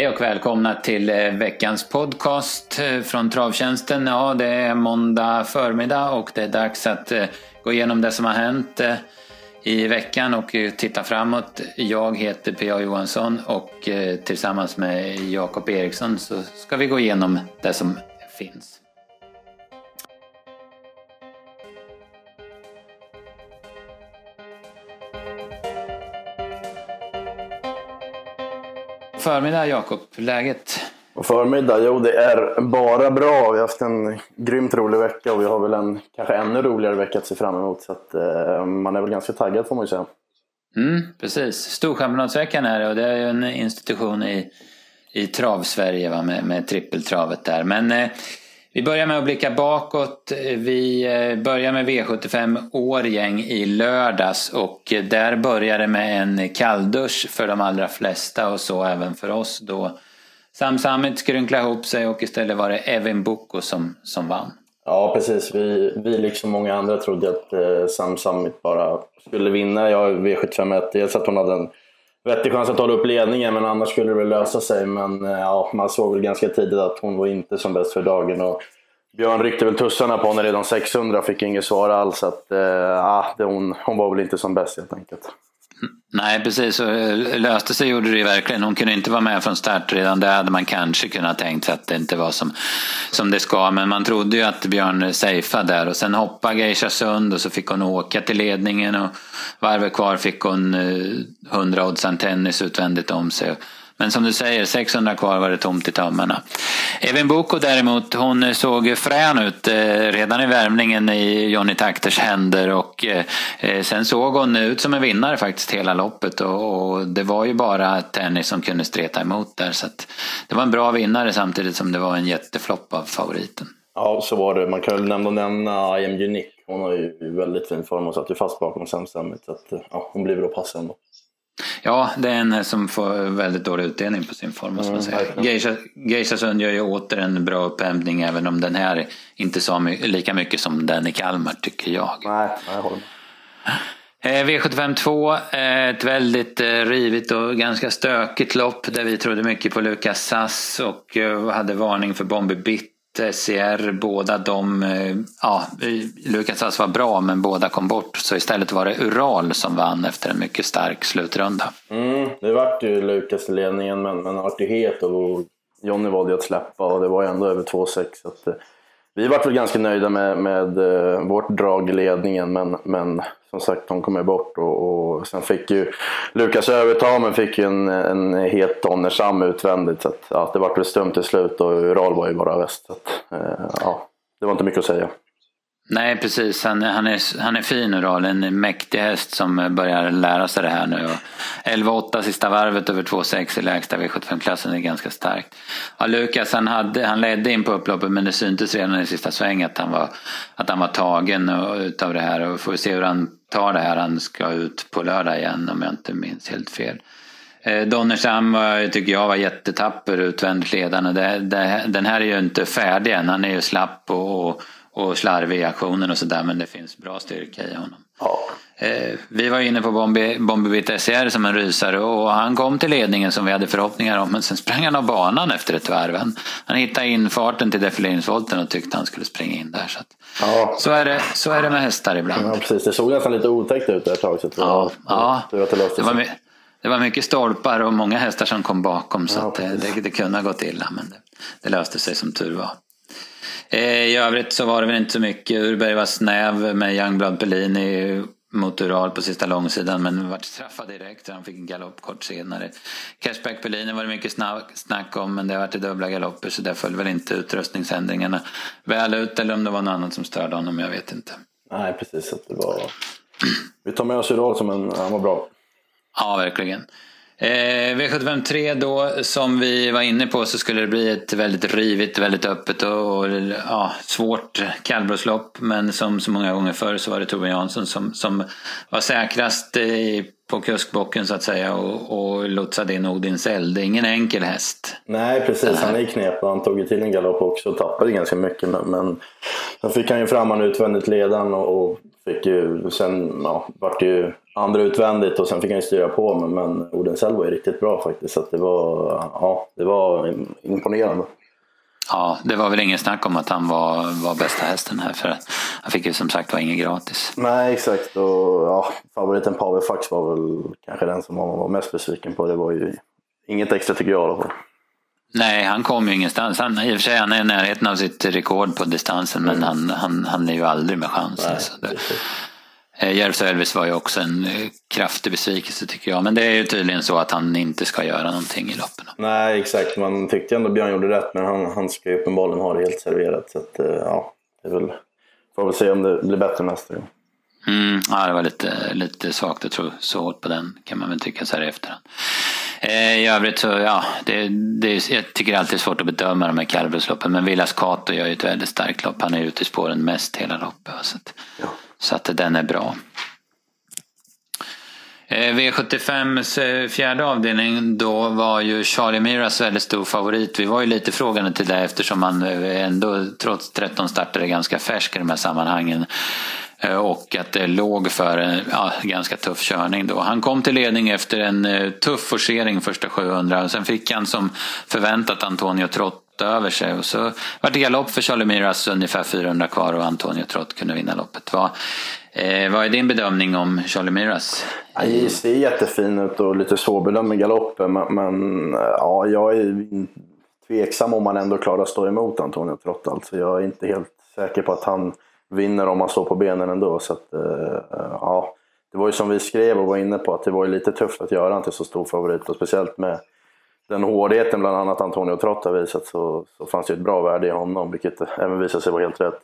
Hej och välkomna till eh, veckans podcast eh, från Travtjänsten. Ja, det är måndag förmiddag och det är dags att eh, gå igenom det som har hänt i veckan och titta framåt. Jag heter P.A. Johansson och tillsammans med Jakob Eriksson så ska vi gå igenom det som finns. Förmiddag Jakob, läget? Och förmiddag, jo det är bara bra. Vi har haft en grymt rolig vecka och vi har väl en kanske ännu roligare vecka att se fram emot. Så att, eh, man är väl ganska taggad får man ju säga. Mm, precis. Storchampionatsveckan är det och det är ju en institution i, i trav-Sverige med, med trippeltravet där. Men eh, vi börjar med att blicka bakåt. Vi eh, börjar med V75 Årgäng i lördags och där började med en kalldusch för de allra flesta och så även för oss då Sam Summit skrynklade ihop sig och istället var det Evin Boko som, som vann. Ja precis, vi, vi liksom många andra trodde att eh, Sam Summit bara skulle vinna. Jag V751, dels att hon hade en vettig chans att hålla upp ledningen men annars skulle det väl lösa sig. Men eh, ja, man såg väl ganska tidigt att hon var inte som bäst för dagen. Och Björn ryckte väl tussarna på henne redan 600 och fick inget svar alls. Att, eh, det, hon, hon var väl inte som bäst helt enkelt. Nej, precis. Och eh, löste sig gjorde det ju verkligen. Hon kunde inte vara med från start redan. Det hade man kanske kunnat tänkt sig att det inte var som, som det ska. Men man trodde ju att Björn safeade där. Och sen hoppade Geisha Sund och så fick hon åka till ledningen. Och varvet kvar fick hon eh, 100 odds oddsan tennis utvändigt om sig. Men som du säger, 600 kvar var det tomt i tömmarna. Evin Boko däremot, hon såg frän ut eh, redan i värmningen i Johnny Takters händer och eh, eh sen såg hon ut som en vinnare faktiskt hela loppet och, det var ju bara Tennis som kunde streta emot där så det var en bra vinnare samtidigt som det var en jätteflopp av favoriten. Ja, så var det. Man kan väl nämna, nämna I am Unique. Hon har ju väldigt fin form och satt ju fast bakom Sam Summit så att, eh, ja, hon blir väl att passa ändå. Ja, det är en som får väldigt dålig utdelning på sin form. Mm, Geisha Sund gör ju åter en bra upphämtning även om den här inte sa lika mycket som den i Kalmar tycker jag. Nej, jag håller eh, V75 2, ett väldigt eh, rivigt och ganska stökigt lopp där vi trodde mycket på Lukas Sass och eh, hade varning för Bombi Bitt SCR, båda de, eh, ja, Lukas alltså var bra men båda kom bort. Så istället var det Ural som vann efter en mycket stark slutrunda. Mm, det vart ju Lukas i ledningen men, men han vart ju het och Jonny valde att släppa och det var ju ändå över 2,6. Så eh, vi vart väl ganska nöjda med, med eh, vårt drag i ledningen men, men som sagt de kom ju bort och, och sen fick ju Lukas överta men fick ju en, en het Donnersam utvändigt så att, ja, det vart väl stumt till slut och Ural var ju bara väst. Så att, eh, ja, det var inte mycket att säga. Nej precis, han, han, är, han är fin Ural, en mäktig häst som börjar lära sig det här nu. 11-8 sista varvet över 2-6 i lägsta V75-klassen är ganska starkt. Ja, Lukas han, hade, han ledde in på upploppet men det syntes redan i sista sväng att han var, att han var tagen utav det här och får se hur han tar det här. Han ska ut på lördag igen om jag inte minns helt fel. Eh, eh tycker jag var jättetapper utvändigt ledande. Det, det, den här är ju inte färdig än, han är ju slapp och, och och slarvig i aktionen och sådär men det finns bra styrka i honom. Ja. Eh, vi var inne på Bombi, Bombi SCR som en rysare och han kom till ledningen som vi hade förhoppningar om men sen sprang han av banan efter ett varv. Han, hittade infarten till defileringsvolten och tyckte han skulle springa in där. Så, att, ja. så, är, det, så är det med hästar ibland. Ja, precis. Det såg nästan lite otäckt ut ett tag. Så ja, ja. Det, det, var, det var mycket stolpar och många hästar som kom bakom så ja, det, det, det, kunde ha gått illa men det, det löste sig som tur var. Eh, I övrigt så var det väl inte så mycket. Urberg var snäv med Youngblood Pellini mot Ural på sista långsidan men vart straffad direkt han fick en galopp kort senare. Cashback Pellini var det mycket snack om men det har varit dubbla galopper så där föll väl inte utrustningsändringarna väl ut eller om det var något annat som störde honom, jag vet inte. Nej precis, att det var... Vi tar med oss Ural som en, han var bra. Ja, verkligen. Eh, V753 då, som vi var inne på så skulle det bli ett väldigt rivigt, väldigt öppet och, och ja, svårt kallblodslopp. Men som så många gånger förr så var det Torbjörn Jansson som, som var säkrast i, på kuskbocken så att säga och, och lotsade in Odins eld. Det är ingen enkel häst. Nej precis, han är knepig. knep och han tog ju till en galopp också och tappade ganska mycket. Men, men sen fick han ju fram han utvändigt ledan och, och Fick ju, sen ja, vart det ju andra utvändigt och sen fick han ju styra på men, men Odensell var ju riktigt bra faktiskt. Så det, var, ja, det var imponerande. Ja, det var väl ingen snack om att han var, var bästa hästen här för han fick ju som sagt var inget gratis. Nej exakt och ja, favoriten Pavel Fax var väl kanske den som man var mest besviken på. Det var ju inget extra tycker jag i alla fall. Nej, han kom ju ingenstans. Han, I och för sig han är i närheten av sitt rekord på distansen men han, han, han är ju aldrig med chansen. Nej, Eh, Järvsö Elvis var ju också en eh, kraftig besvikelse tycker jag. Men det är ju tydligen så att han inte ska göra någonting i loppen. Nej exakt, man tyckte ändå Björn gjorde rätt men han, han ska ju uppenbarligen ha det helt serverat. Så att, eh, ja, det är väl, får väl se om det blir bättre nästa gång. Mm, ja, det var lite, lite svagt att tro så hårt på den kan man väl tycka så här i efterhand. Eh, I övrigt så, ja, det, det, jag tycker alltid det är svårt att bedöma de här kallblodsloppen men Villas Cato gör ju ett väldigt starkt lopp. Han är ute i spåren mest hela loppet. Så att, ja. Så att den är bra. Eh, V75 eh, fjärde avdelning, då var ju Charlie Miras väldigt stor favorit. Vi var ju lite frågande till det eftersom han ändå trots 13 starter är ganska färsk i de här sammanhangen. Eh, och att det låg för en ja, ganska tuff körning då. Han kom till ledning efter en eh, tuff forcering första 700 och sen fick han som förväntat Antonio Trott över sig. Och så var det galopp för Charlie Miras ungefär 400 kvar och Antonio Trott kunde vinna loppet. Vad, eh, vad är din bedömning om Charlie Miras? Han ser jättefin ut och lite svårbedömd med galoppen men, men ja, jag är tveksam om han ändå klarar att stå emot Antonio Trott. Alltså, jag är inte helt säker på att han vinner om man står på benen ändå. Så att, eh, ja, det var ju som vi skrev och var inne på att det var ju lite tufft att göra han till så stor favorit och speciellt med den hårdheten bland annat Antonio Trott har visat så, så fanns det ett bra värde i honom vilket även visade sig vara helt rätt.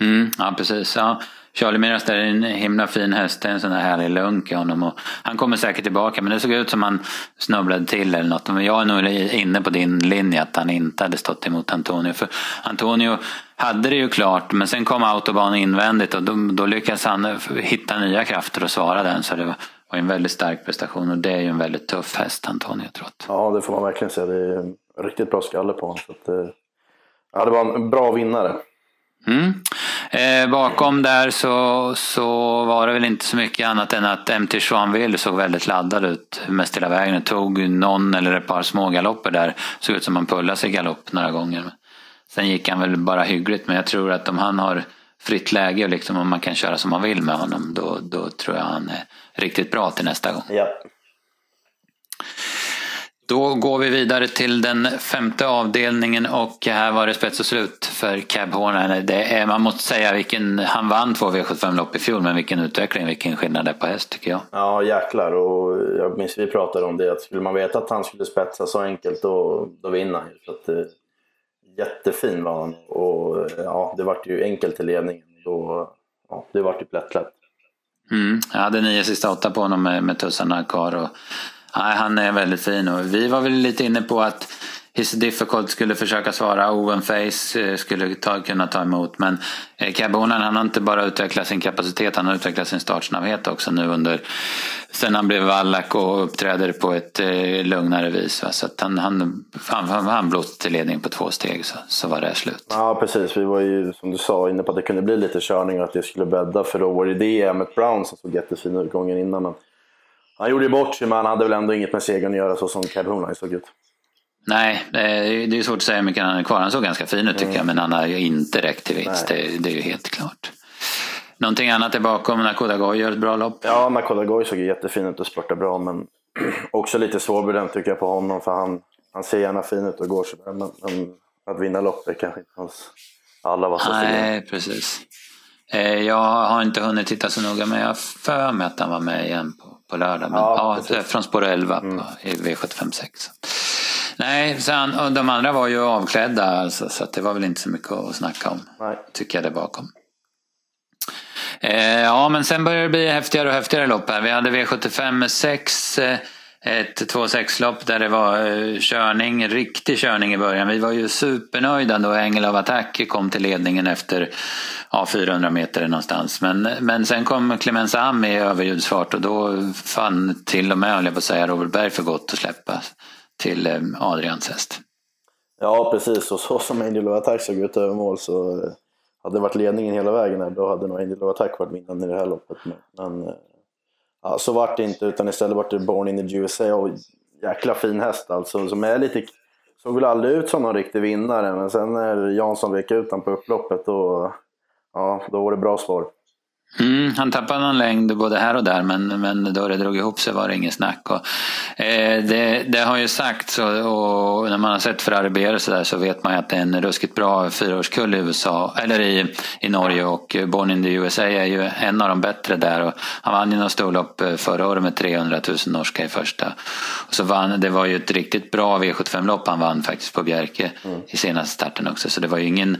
Mm, ja precis. Ja. Charlie Miras är en himla fin häst. Det är en sån där härlig lunk i honom. Och han kommer säkert tillbaka men det såg ut som han snubblade till eller något. Men jag är nog inne på din linje att han inte hade stått emot Antonio. För Antonio hade det ju klart men sen kom autobahn invändigt och då, då lyckades han hitta nya krafter och svara den. Så det var, var en väldigt stark prestation och det är ju en väldigt tuff häst Antonio Trott. Ja det får man verkligen säga. Det är en riktigt bra skalle på honom. Så att, eh, ja, det var en bra vinnare. Mm. Eh, bakom där så, så var det väl inte så mycket annat än att MT Schwanville såg väldigt laddad ut mest hela vägen. Det tog någon eller ett par små galopper där. Såg ut som han pullade sig galopp några gånger. Sen gick han väl bara hyggligt men jag tror att om han har fritt läge och liksom om man kan köra som man vill med honom då, då tror jag han är riktigt bra till nästa gång. Ja. Då går vi vidare till den femte avdelningen och här var det spets och slut för Cab Horner. Det är, man måste säga vilken, han vann två V75-lopp i fjol men vilken utveckling, vilken skillnad det är på häst tycker jag. Ja jäklar och jag minns vi pratade om det att skulle man veta att han skulle spetsa så enkelt då, då vinner han ju. Så eh, jättefin var han och ja, det vart ju enkelt i ledningen. Då, ja, det vart ju plättlätt. Mm, jag hade nio sista åtta på honom med, med tussarna kvar. Och, nej, han är väldigt fin och vi var väl lite inne på att His Difficult skulle försöka svara, Owen Face eh, skulle ta, kunna ta emot. Men eh, Cabonan han har inte bara utvecklat sin kapacitet, han har utvecklat sin startsnabbhet också nu under sen han blev vallack och uppträder på ett eh, lugnare vis. Va? Så att han, han, han, han, han blåste till ledning på två steg så, så var det slut. Ja precis, vi var ju som du sa inne på att det kunde bli lite körning och att det skulle bädda för då var det det med Brown som såg jättefin ut gången innan. Men han gjorde ju bort sig men han hade väl ändå inget med segern att göra så som Cab Honai såg ut. Nej, det är svårt att säga hur mycket han är kvar. Han såg ganska fin ut tycker mm. jag, men han har ju inte räckt till vinst. Det, det, är ju helt klart. Någonting annat är bakom. Nakoda Goy gör ett bra lopp. Ja, Nakoda Goy såg jättefin ut och spurtade bra, men också lite svårbedömt tycker jag på honom, för han, han ser gärna fin ut och går sådär. Men, men att vinna loppet kanske inte hans alla var så Nej, fina. precis. Eh, jag har inte hunnit titta så noga, men jag har för mig att han var med igen på, på lördag. Men, ja, ja från spår 11 mm. på, i V756. Nej, sen, och de andra var ju avklädda alltså, så det var väl inte så mycket att snacka om. Nej. Tycker jag det bakom. Eh, ja, men sen började det bli häftigare och häftigare lopp här. Vi hade V75 6 eh, ett 2-6-lopp där det var eh, körning, riktig körning i början. Vi var ju supernöjda då Engel av Attack kom till ledningen efter ja, 400 meter någonstans. Men, men sen kom Clemens Am i överljudsfart och då fann till och med, höll jag på att säga, Robert Berg för gott att släppa till eh, Adrians häst. Ja, precis. Och så som Angel of Attack såg ut över mål så eh, hade det varit ledningen hela vägen här, då hade nog Angel of Attack varit vinnande i det här loppet. Men, ja, så vart det inte, utan istället vart det Born in the USA. Och jäkla fin häst alltså, som är lite... Såg väl aldrig ut som någon riktig vinnare, men sen när Jansson vek ut honom på upploppet, då, ja, då var det bra svar. Mm, han tappade någon längd både här och där men, men då det drog ihop sig var det inget snack. Och, eh, det, det, har ju sagts och, och, när man har sett Ferrari BR så, där, så vet man ju att det är en ruskigt bra fyraårskull i USA, eller i, i Norge och Born in the USA är ju en av de bättre där. Och han vann ju något storlopp eh, förra året med 300 000 norska i första. Och så vann, det var ju ett riktigt bra V75-lopp han vann faktiskt på Bjerke mm. i senaste starten också. Så det var ju ingen,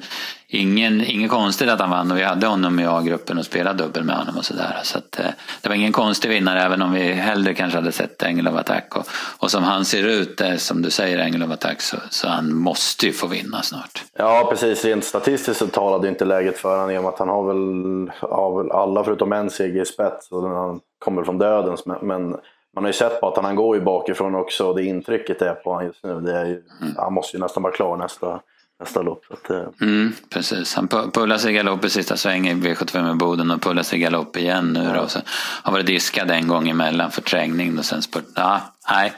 ingen, ingen konstigt att han vann och vi hade honom i A-gruppen och spelade dubbel med honom och sådär. Så att, eh, det var ingen konstig vinnare även om vi hellre kanske hade sett Engel of Attack. Och, och som han ser ut, eh, som du säger Engel of Attack, så, så han måste ju få vinna snart. Ja precis, rent statistiskt så talade inte läget för honom i och med att han har väl, har väl alla förutom en seger i spets och han kommer från dödens. Men, men man har ju sett på att han går ju bakifrån också och det intrycket är på honom just nu. Det är ju, mm. Han måste ju nästan vara klar nästa nästa lopp. Att, eh. mm, precis, han pullar sig galopp i sista sväng i V75 i Boden och pullar sig galopp igen nu ja. då. Så har varit diskad en gång emellan för trängning och sen spurt. Ja, nej,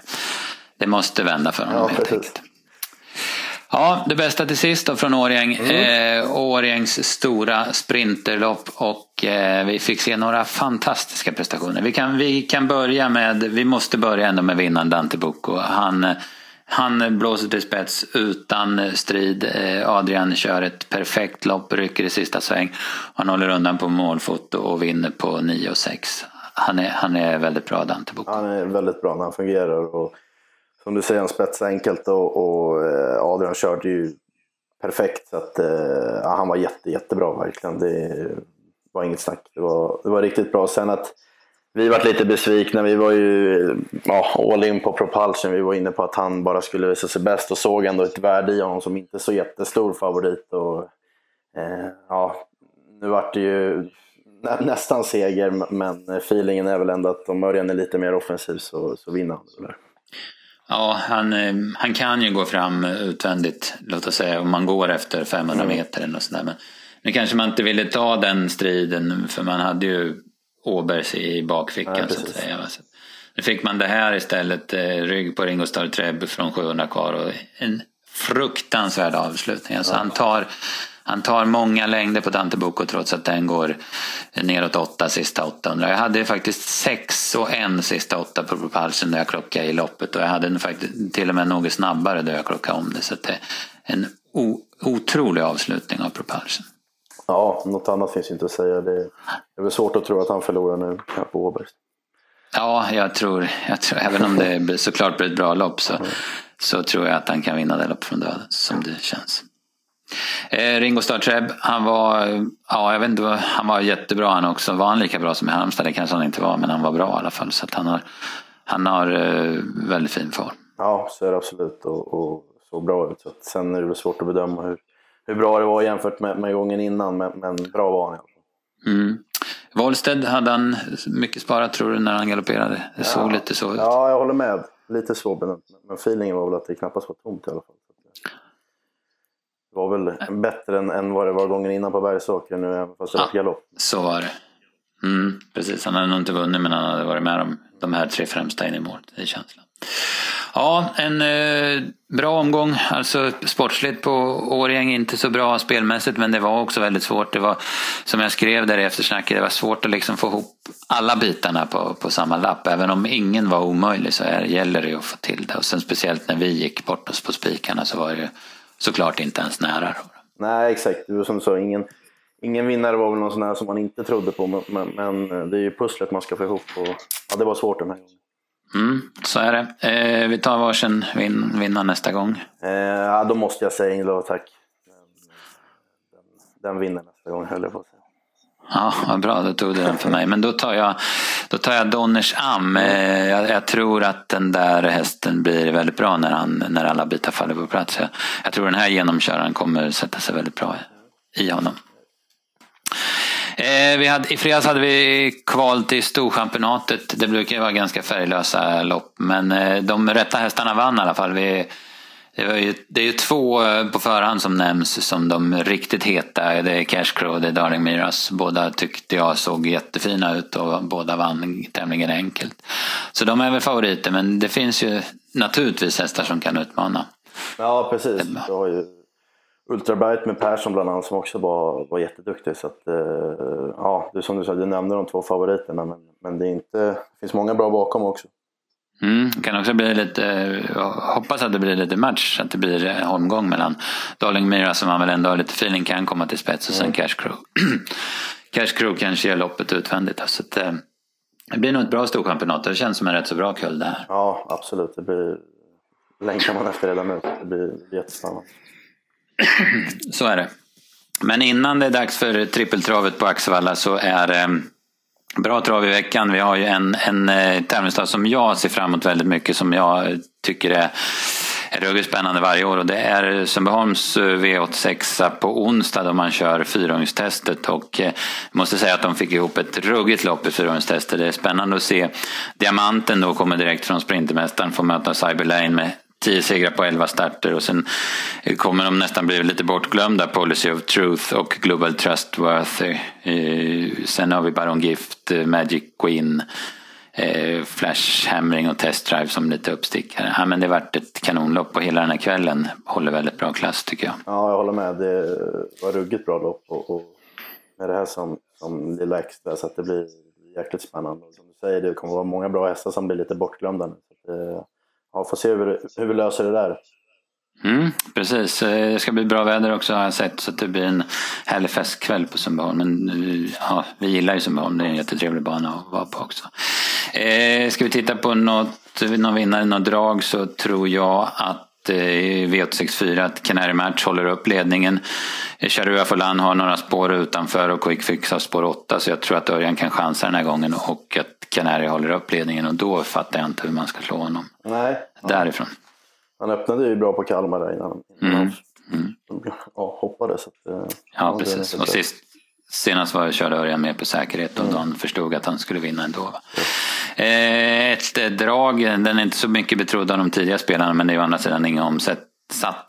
det måste vända för honom ja, helt enkelt. Ja, det bästa till sist då från Årjäng. Mm. Eh, Årjängs stora sprinterlopp och eh, vi fick se några fantastiska prestationer. Vi kan, vi kan börja med, vi måste börja ändå med vinnaren Dante Bucco. Han han blåser till spets utan strid. Eh, Adrian kör ett perfekt lopp, rycker i sista sväng. Han håller undan på målfoto och vinner på 9 6. Han är, han är väldigt bra Dante Boko. Han är väldigt bra när han fungerar. Och som du säger, han spetsar enkelt och, och eh, Adrian körde ju perfekt. Så att, eh, ja, han var jätte, jättebra verkligen. Det var inget snack. Det var, det var riktigt bra. Sen att vi var lite besvikna. Vi var ju ja, all in på Propulsion. Vi var inne på att han bara skulle visa sig bäst och såg ändå ett värde i honom som inte så jättestor favorit. Och, eh, ja, nu vart det ju nä nästan seger, men feelingen är väl ändå att om Örjan är lite mer offensiv så, så vinner han. Eller? Ja, han, eh, han kan ju gå fram utvändigt, låt oss säga, om man går efter 500 mm. meter eller sådär. Men nu kanske man inte ville ta den striden, för man hade ju Åbergs i bakfickan ja, så att säga. Så nu fick man det här istället, eh, rygg på Ringo Starr Treb från 700 kvar och en fruktansvärd avslutning. Alltså ja. han, tar, han tar många längder på Dante Bocco trots att den går neråt åtta sista 800. Jag hade faktiskt sex och en sista åtta på Propulsion när jag klockade i loppet och jag hade faktiskt till och med något snabbare då jag klockade om det. Så det är en otrolig avslutning av Propulsion. Ja, något annat finns inte att säga. Det är väl svårt att tro att han förlorar nu på Åberg. Ja, jag tror, jag tror, även om det såklart blir ett bra lopp så, mm. så tror jag att han kan vinna det loppet från döden som det känns. Eh, Ringo Starr han var, ja, jag vet inte, han var jättebra han också. Var han lika bra som i Halmstad? Det kanske han inte var, men han var bra i alla fall. Så han har, han har eh, väldigt fin form. Ja, så är det absolut och, och så bra ut. Så sen är det väl svårt att bedöma hur, hur bra det var jämfört med, med gången innan, men, men bra var han. Mm. Wollsted, hade han mycket sparat tror du när han galopperade? Det ja. såg lite så ut. Ja, jag håller med. Lite så, men, men feelingen var väl att det knappast var tomt i alla fall. Det var väl bättre än, än vad det var gången innan på Bergsåker nu, även fast det var galopp. Så var det. Mm, precis, han hade nog inte vunnit men han hade varit med de, de här tre främsta in i mål. Det är känslan. Ja, en eh, bra omgång. Alltså sportsligt på Årjäng inte så bra spelmässigt men det var också väldigt svårt. Det var som jag skrev där i eftersnacket, det var svårt att liksom få ihop alla bitarna på, på samma lapp. Även om ingen var omöjlig så här gäller det att få till det. Och sen speciellt när vi gick bort oss på spikarna så var det såklart inte ens nära. Nej, exakt. Det var som du sa, ingen, ingen vinnare var väl någon sån här som man inte trodde på. Men, men, men eh, det är ju pusslet man ska få ihop. Och, ja, det var svårt den här gången. Mm, så är det. Eh, vi tar varsin vin, vinnare nästa gång. Eh, ja, då måste jag säga Ingela tack. Den, den, vinner nästa gång höll jag på att säga. Ja, vad bra, då tog du den för mig. Men då tar jag, då tar jag Donners Am. Eh, jag, jag, tror att den där hästen blir väldigt bra när, han, när alla bitar faller på plats. Jag, jag tror den här genomköraren kommer sätta sig väldigt bra i honom. Eh, vi hade, I fredags hade vi kval till Storchampionatet. Det brukar vara ganska färglösa lopp, men eh, de rätta hästarna vann i alla fall. Vi, Det, ju, det är ju två eh, på förhand som nämns som de riktigt heta. Det är Cash Crow och det är Darling Miras. Båda tyckte jag såg jättefina ut och båda vann tämligen enkelt. Så de är väl favoriter men det finns ju naturligtvis hästar som kan utmana. Ja precis. Du har ju Ultrabright med Persson bland annat som också var, var jätteduktig. Så att, eh, ja, du, som du sa, du nämnde de två favoriterna men, men det, är inte, det finns många bra bakom också. Mm, kan också bli lite, jag hoppas att det blir lite match, att det blir omgång mellan Darling Mira som man väl ändå har lite feeling kan komma till spets och sen mm. Cash Crew. Cash Crew kanske gör loppet utvändigt. Så att, eh, det blir nog ett bra storchampionat. Det känns som en rätt så bra kull det här. Ja, absolut. Det blir... längtar man efter redan nu. Det blir jättespännande så är det. Men innan det är dags för trippeltravet på Axevalla så är det Bra trav i veckan. Vi har ju en, en eh, tävlingsdag som jag ser fram emot väldigt mycket som jag tycker är ruggigt spännande varje år och det är Sundbyholms eh, V86 på onsdag då man kör fyrungstestet och jag måste säga att de fick ihop ett ruggigt lopp i fyrungstestet. Det är spännande att se Diamanten då kommer direkt från Sprintermästaren får möta Cyberlane med Tio segrar på 11 starter och sen kommer de nästan bli lite bortglömda, Policy of Truth och Global Trustworthy. Eh, sen har vi Baron Gift, eh, Magic Queen, eh, Flash Hammering och Test Drive som lite uppstickare. Ja, men det varit ett kanonlopp och hela den här kvällen håller väldigt bra klass tycker jag. Ja, jag håller med. Det var ruggigt bra lopp och, och med det här som, som lilla extra så att det blir jäkligt spännande. Som du säger, det kommer vara många bra hästar som blir lite bortglömda nu. Så ja, får se hur, hur vi löser det där. Mm, precis, eh, det ska bli bra väder också har jag sett så det blir en härlig festkväll på Sundbyholm. Men eh, ja, vi gillar ju Sundbyholm, det är en jättetrevlig bana att vara på också. Eh, ska vi titta på något, någon vinnare, något drag så tror jag att Eh, V864 att Canary Match håller upp ledningen. Charua Folan har några spår utanför och Quick Fix har spår 8 så jag tror att Örjan kan chansa den här gången och att Canary håller upp ledningen och då fattar jag inte hur man ska slå honom. Nej. Därifrån. Han öppnade ju bra på Kalmar där innan, mm. han mm. ja, hoppade. Så att, eh, ja, precis. Och sist, senast var jag körde Örjan med på säkerhet och mm. då han förstod att han skulle vinna ändå. Va? Eh, Eh, ett drag, den är inte så mycket betrodd av de tidiga spelarna men det är å andra sidan inga omsatt.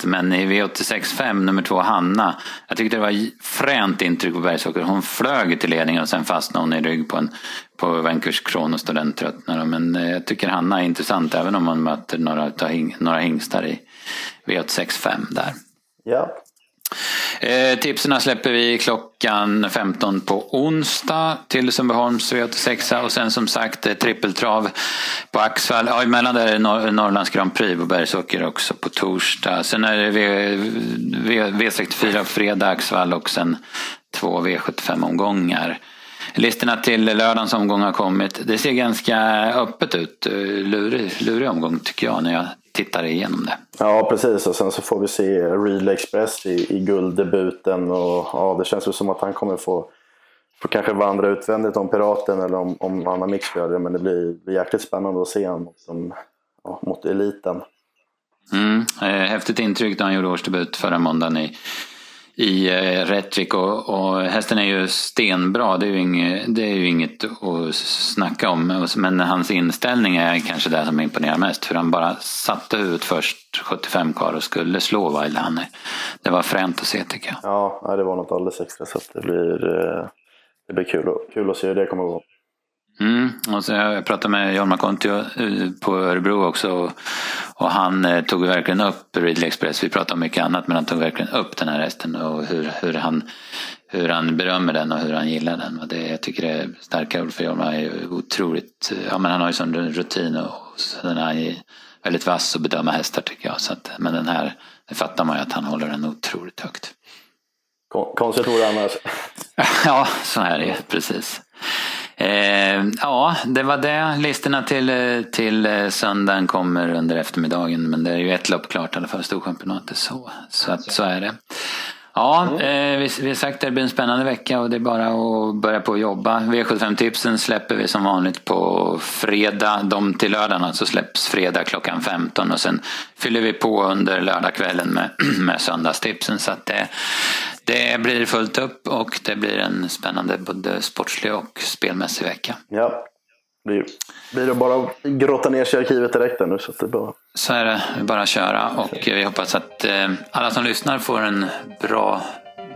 Men i V86.5, nummer två, Hanna. Jag tyckte det var fränt intryck på Bergsåker. Hon flög till ledningen och sen fastnade hon i rygg på, en, på Vancouver Kronos och den tröttnade. Men eh, jag tycker Hanna är intressant även om man möter några, några hingstar i V86.5 där. Ja, Eh, tipsen släpper vi klockan 15 på onsdag till Sundbyholms V86 och sen som sagt eh, trippeltrav på Axvall. Ja, emellan där är Nor Norrlands Grand Prix på Bergsåker också på torsdag. Sen är det v, v, V64 fredag Axvall och sen två V75-omgångar. Listorna till lördagens omgång har kommit. Det ser ganska öppet ut. Eh, lurig, lurig omgång tycker jag när jag tittar igenom det. Ja precis och sen så får vi se Real Express i, i gulddebuten och ja, det känns ju som att han kommer få, få kanske vandra utvändigt om Piraten eller om, om Anna Mix gör det men det blir, blir jäkligt spännande att se honom mot, ja, mot eliten. Mm, eh, häftigt intryck då han gjorde årsdebut förra måndagen i i eh, Rättvik och, och, hästen är ju stenbra. Det är ju, inget, det är ju inget att snacka om. Men hans inställning är kanske det som imponerar mest. För han bara satte ut först 75 kvar och skulle slå Wildhanner. Det var fränt att se tycker jag. Ja, det var något alldeles extra. Så det blir, eh, det blir kul, kul att se hur det kommer att gå. Mm, och så jag pratade med Jorma Kontio eh, på Örebro också och, och han eh, tog verkligen upp Ridley Express. Vi pratade om mycket annat men han tog verkligen upp den här hästen och hur, hur, han, hur han berömmer den och hur han gillar den. Och det, jag tycker det är starka ord för Jorma är otroligt, ja men han har ju sån rutin och, och den är väldigt vass att bedöma hästar tycker jag. Så att, men den här, det fattar man ju att han håller den otroligt högt. Konstigt ord annars. ja, så är det precis. Eh, ja, det var det. Listorna till, till söndagen kommer under eftermiddagen. Men det är ju ett lopp klart i alla fall, Storchampionatet. Så, så, att, så är det. Ja, eh, vi, vi har sagt att det blir en spännande vecka och det är bara att börja på att jobba. V75-tipsen släpper vi som vanligt på fredag. De till lördagen alltså släpps fredag klockan 15 och sen fyller vi på under lördagskvällen med, med söndagstipsen. Så att det, det blir fullt upp och det blir en spännande både sportslig och spelmässig vecka. Ja, blir, blir det bara att grotta ner sig i arkivet direkt nu. Så, det bara... så är det, bara att köra och vi hoppas att eh, alla som lyssnar får en bra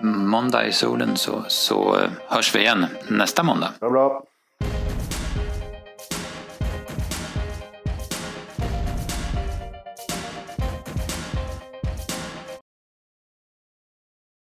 måndag i solen så, så hörs vi igen nästa måndag. Bra, bra.